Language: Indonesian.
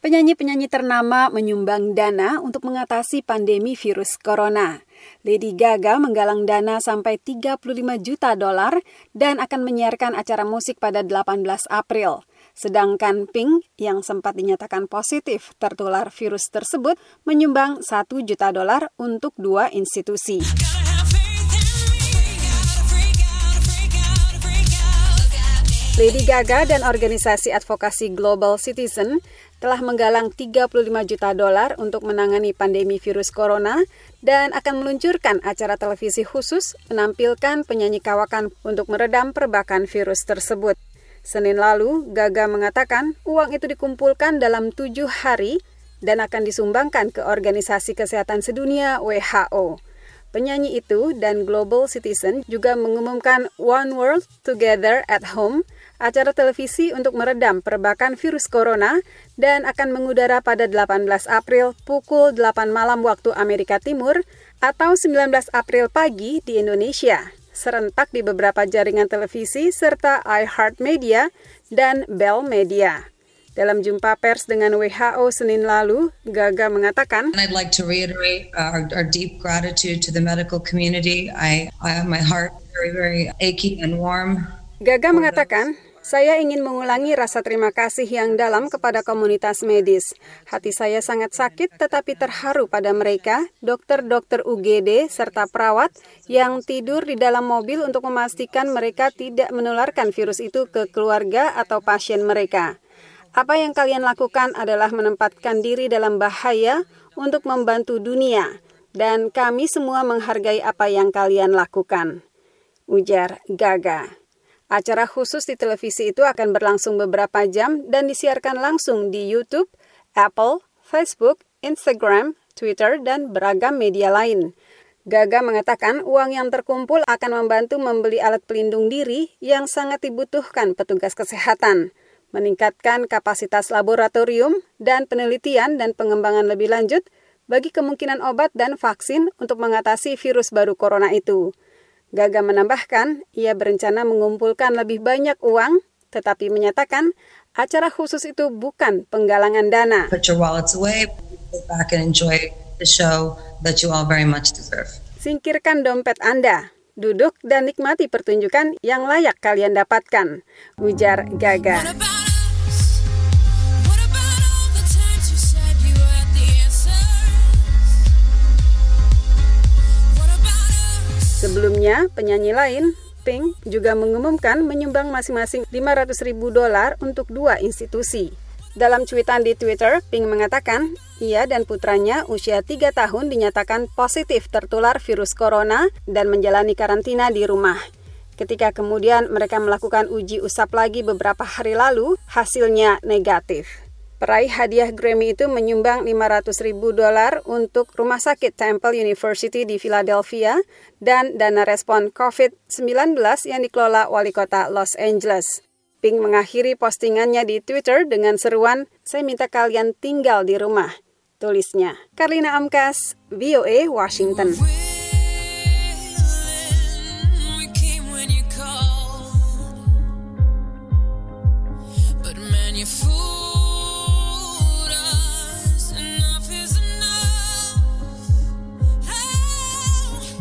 Penyanyi-penyanyi ternama menyumbang dana untuk mengatasi pandemi virus corona. Lady Gaga menggalang dana sampai 35 juta dolar dan akan menyiarkan acara musik pada 18 April. Sedangkan Pink yang sempat dinyatakan positif tertular virus tersebut menyumbang 1 juta dolar untuk dua institusi. Lady Gaga dan organisasi advokasi Global Citizen telah menggalang 35 juta dolar untuk menangani pandemi virus corona dan akan meluncurkan acara televisi khusus menampilkan penyanyi kawakan untuk meredam perbakan virus tersebut. Senin lalu, Gaga mengatakan uang itu dikumpulkan dalam tujuh hari dan akan disumbangkan ke Organisasi Kesehatan Sedunia WHO. Penyanyi itu dan Global Citizen juga mengumumkan One World Together at Home, acara televisi untuk meredam perbakan virus corona dan akan mengudara pada 18 April pukul 8 malam waktu Amerika Timur atau 19 April pagi di Indonesia, serentak di beberapa jaringan televisi serta iHeartMedia dan Bell Media. Dalam jumpa pers dengan WHO Senin lalu, Gaga mengatakan, I'd like to reiterate our, our deep gratitude to the medical community. I, I my heart very very aching and warm. Gaga mengatakan, saya ingin mengulangi rasa terima kasih yang dalam kepada komunitas medis. Hati saya sangat sakit tetapi terharu pada mereka, dokter-dokter UGD serta perawat yang tidur di dalam mobil untuk memastikan mereka tidak menularkan virus itu ke keluarga atau pasien mereka. Apa yang kalian lakukan adalah menempatkan diri dalam bahaya untuk membantu dunia, dan kami semua menghargai apa yang kalian lakukan. Ujar Gaga. Acara khusus di televisi itu akan berlangsung beberapa jam dan disiarkan langsung di YouTube, Apple, Facebook, Instagram, Twitter, dan beragam media lain. Gaga mengatakan uang yang terkumpul akan membantu membeli alat pelindung diri yang sangat dibutuhkan petugas kesehatan meningkatkan kapasitas laboratorium dan penelitian dan pengembangan lebih lanjut bagi kemungkinan obat dan vaksin untuk mengatasi virus baru corona itu. Gaga menambahkan, ia berencana mengumpulkan lebih banyak uang, tetapi menyatakan acara khusus itu bukan penggalangan dana. Put your wallets away, sit back and enjoy the show that you all very much deserve. Singkirkan dompet Anda, duduk dan nikmati pertunjukan yang layak kalian dapatkan, ujar Gaga. Sebelumnya, penyanyi lain, Pink, juga mengumumkan menyumbang masing-masing 500 ribu dolar untuk dua institusi. Dalam cuitan di Twitter, Pink mengatakan, ia dan putranya usia 3 tahun dinyatakan positif tertular virus corona dan menjalani karantina di rumah. Ketika kemudian mereka melakukan uji usap lagi beberapa hari lalu, hasilnya negatif. Peraih hadiah Grammy itu menyumbang 500 ribu dolar untuk Rumah Sakit Temple University di Philadelphia dan dana respon COVID-19 yang dikelola Wali Kota Los Angeles. Pink mengakhiri postingannya di Twitter dengan seruan, saya minta kalian tinggal di rumah. Tulisnya, Karlina Amkas, VOA, Washington.